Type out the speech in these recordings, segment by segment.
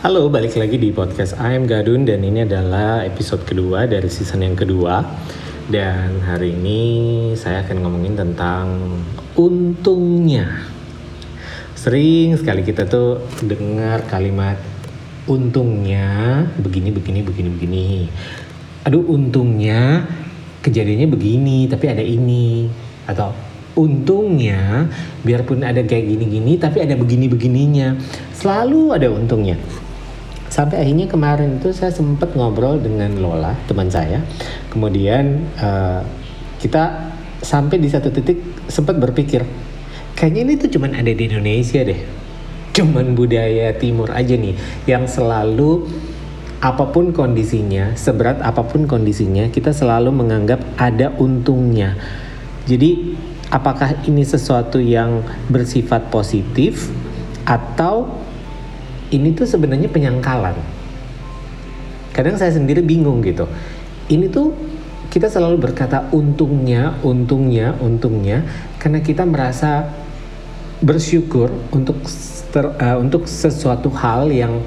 Halo, balik lagi di podcast am Gadun dan ini adalah episode kedua dari season yang kedua. Dan hari ini saya akan ngomongin tentang untungnya. Sering sekali kita tuh dengar kalimat untungnya begini begini begini begini. Aduh, untungnya kejadiannya begini, tapi ada ini atau untungnya biarpun ada kayak gini-gini tapi ada begini-begininya. Selalu ada untungnya sampai akhirnya kemarin itu saya sempat ngobrol dengan Lola teman saya. Kemudian uh, kita sampai di satu titik sempat berpikir kayaknya ini tuh cuman ada di Indonesia deh. Cuman budaya timur aja nih yang selalu apa pun kondisinya seberat apa pun kondisinya kita selalu menganggap ada untungnya. Jadi apakah ini sesuatu yang bersifat positif atau ini tuh sebenarnya penyangkalan. Kadang saya sendiri bingung gitu. Ini tuh kita selalu berkata untungnya, untungnya, untungnya karena kita merasa bersyukur untuk ter, uh, untuk sesuatu hal yang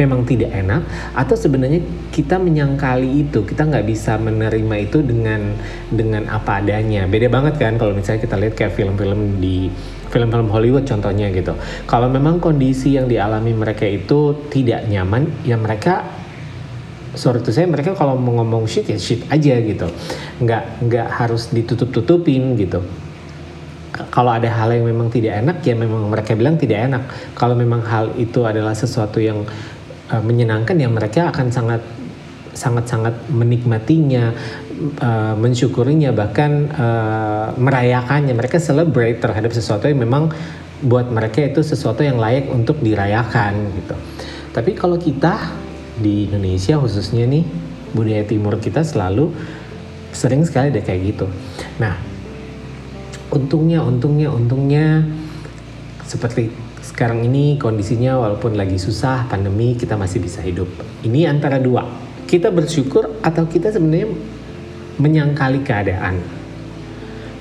memang tidak enak atau sebenarnya kita menyangkali itu kita nggak bisa menerima itu dengan dengan apa adanya beda banget kan kalau misalnya kita lihat kayak film-film di film-film Hollywood contohnya gitu. Kalau memang kondisi yang dialami mereka itu tidak nyaman, ya mereka sorry to say mereka kalau mau ngomong shit ya shit aja gitu. Nggak nggak harus ditutup-tutupin gitu. Kalau ada hal yang memang tidak enak ya memang mereka bilang tidak enak. Kalau memang hal itu adalah sesuatu yang uh, menyenangkan ya mereka akan sangat sangat-sangat menikmatinya, uh, mensyukurinya, bahkan uh, merayakannya. Mereka celebrate terhadap sesuatu yang memang buat mereka itu sesuatu yang layak untuk dirayakan gitu. Tapi kalau kita di Indonesia khususnya nih budaya timur kita selalu sering sekali ada kayak gitu. Nah, untungnya, untungnya, untungnya seperti sekarang ini kondisinya walaupun lagi susah pandemi kita masih bisa hidup. Ini antara dua kita bersyukur atau kita sebenarnya menyangkali keadaan.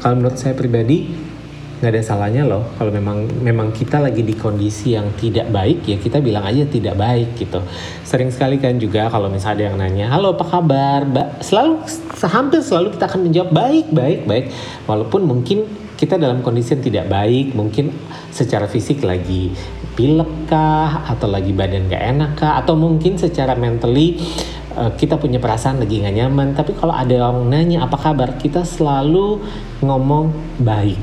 Kalau menurut saya pribadi nggak ada salahnya loh kalau memang memang kita lagi di kondisi yang tidak baik ya kita bilang aja tidak baik gitu. Sering sekali kan juga kalau misalnya ada yang nanya halo apa kabar mbak? Selalu hampir selalu kita akan menjawab baik baik baik. Walaupun mungkin kita dalam kondisi yang tidak baik mungkin secara fisik lagi pilek kah atau lagi badan gak enak kah atau mungkin secara mentally Eh, kita punya perasaan lagi nggak nyaman. Tapi kalau ada orang nanya apa kabar? Kita selalu ngomong baik.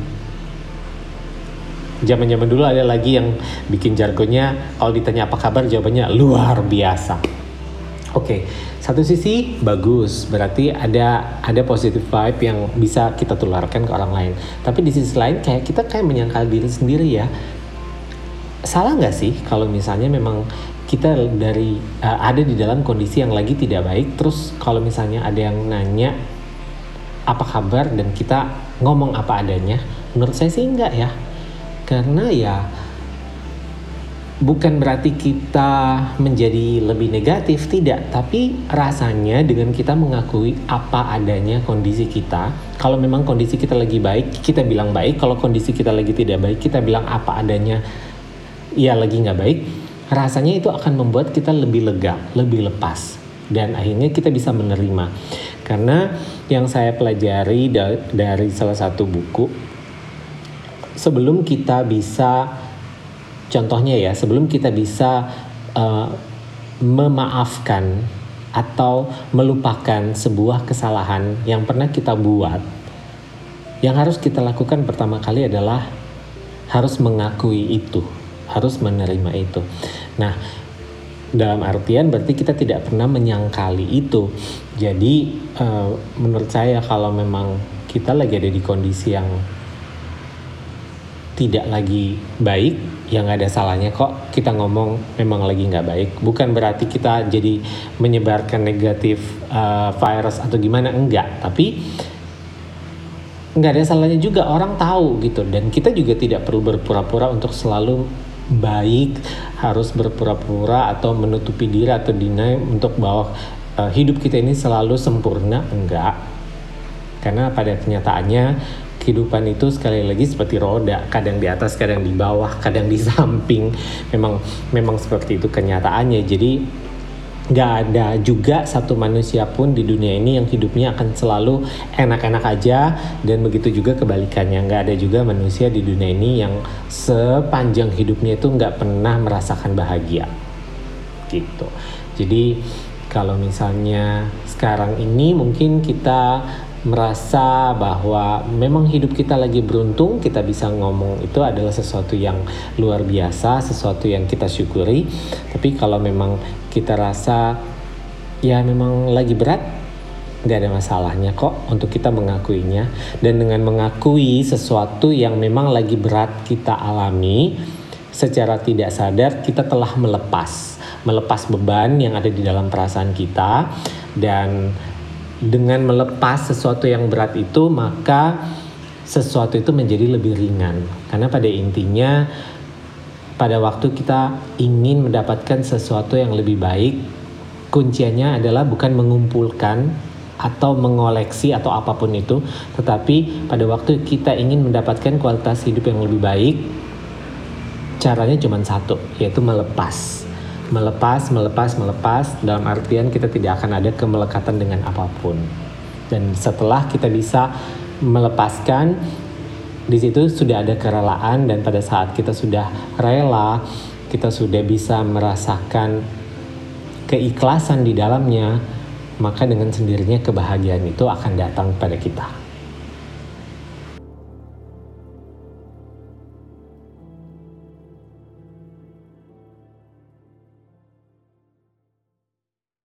Zaman zaman dulu ada lagi yang bikin jargonnya kalau ditanya apa kabar jawabannya luar biasa. Oke okay. satu sisi bagus berarti ada ada positive vibe yang bisa kita tularkan ke orang lain. Tapi di sisi lain kayak kita kayak menyangkal diri sendiri ya. Salah nggak sih kalau misalnya memang kita dari uh, ada di dalam kondisi yang lagi tidak baik terus kalau misalnya ada yang nanya apa kabar? dan kita ngomong apa adanya menurut saya sih enggak ya. Karena ya bukan berarti kita menjadi lebih negatif tidak. Tapi rasanya dengan kita mengakui apa adanya kondisi kita kalau memang kondisi kita lagi baik kita bilang baik. Kalau kondisi kita lagi tidak baik kita bilang apa adanya ya lagi nggak baik rasanya itu akan membuat kita lebih lega, lebih lepas dan akhirnya kita bisa menerima. Karena yang saya pelajari da dari salah satu buku sebelum kita bisa contohnya ya, sebelum kita bisa uh, memaafkan atau melupakan sebuah kesalahan yang pernah kita buat, yang harus kita lakukan pertama kali adalah harus mengakui itu harus menerima itu. Nah, dalam artian berarti kita tidak pernah menyangkali itu. Jadi uh, menurut saya kalau memang kita lagi ada di kondisi yang tidak lagi baik, ya nggak ada salahnya kok kita ngomong memang lagi nggak baik. Bukan berarti kita jadi menyebarkan negatif uh, virus atau gimana enggak, tapi nggak ada salahnya juga orang tahu gitu dan kita juga tidak perlu berpura-pura untuk selalu baik harus berpura-pura atau menutupi diri atau deny untuk bahwa uh, hidup kita ini selalu sempurna enggak karena pada kenyataannya kehidupan itu sekali lagi seperti roda, kadang di atas, kadang di bawah, kadang di samping. Memang memang seperti itu kenyataannya. Jadi nggak ada juga satu manusia pun di dunia ini yang hidupnya akan selalu enak-enak aja dan begitu juga kebalikannya. Nggak ada juga manusia di dunia ini yang sepanjang hidupnya itu nggak pernah merasakan bahagia. Gitu. Jadi kalau misalnya sekarang ini mungkin kita merasa bahwa memang hidup kita lagi beruntung, kita bisa ngomong itu adalah sesuatu yang luar biasa, sesuatu yang kita syukuri. Tapi kalau memang kita rasa ya memang lagi berat, nggak ada masalahnya kok untuk kita mengakuinya. Dan dengan mengakui sesuatu yang memang lagi berat kita alami, secara tidak sadar kita telah melepas, melepas beban yang ada di dalam perasaan kita. Dan dengan melepas sesuatu yang berat itu maka sesuatu itu menjadi lebih ringan. Karena pada intinya pada waktu kita ingin mendapatkan sesuatu yang lebih baik kuncinya adalah bukan mengumpulkan atau mengoleksi atau apa pun itu tetapi pada waktu kita ingin mendapatkan kualitas hidup yang lebih baik caranya cuma satu yaitu melepas melepas, melepas, melepas dalam artian kita tidak akan ada kemelekatan dengan apa pun. Dan setelah kita bisa melepaskan di situ sudah ada kerelaan dan pada saat kita sudah rela, kita sudah bisa merasakan keikhlasan di dalamnya, maka dengan sendirinya kebahagiaan itu akan datang pada kita.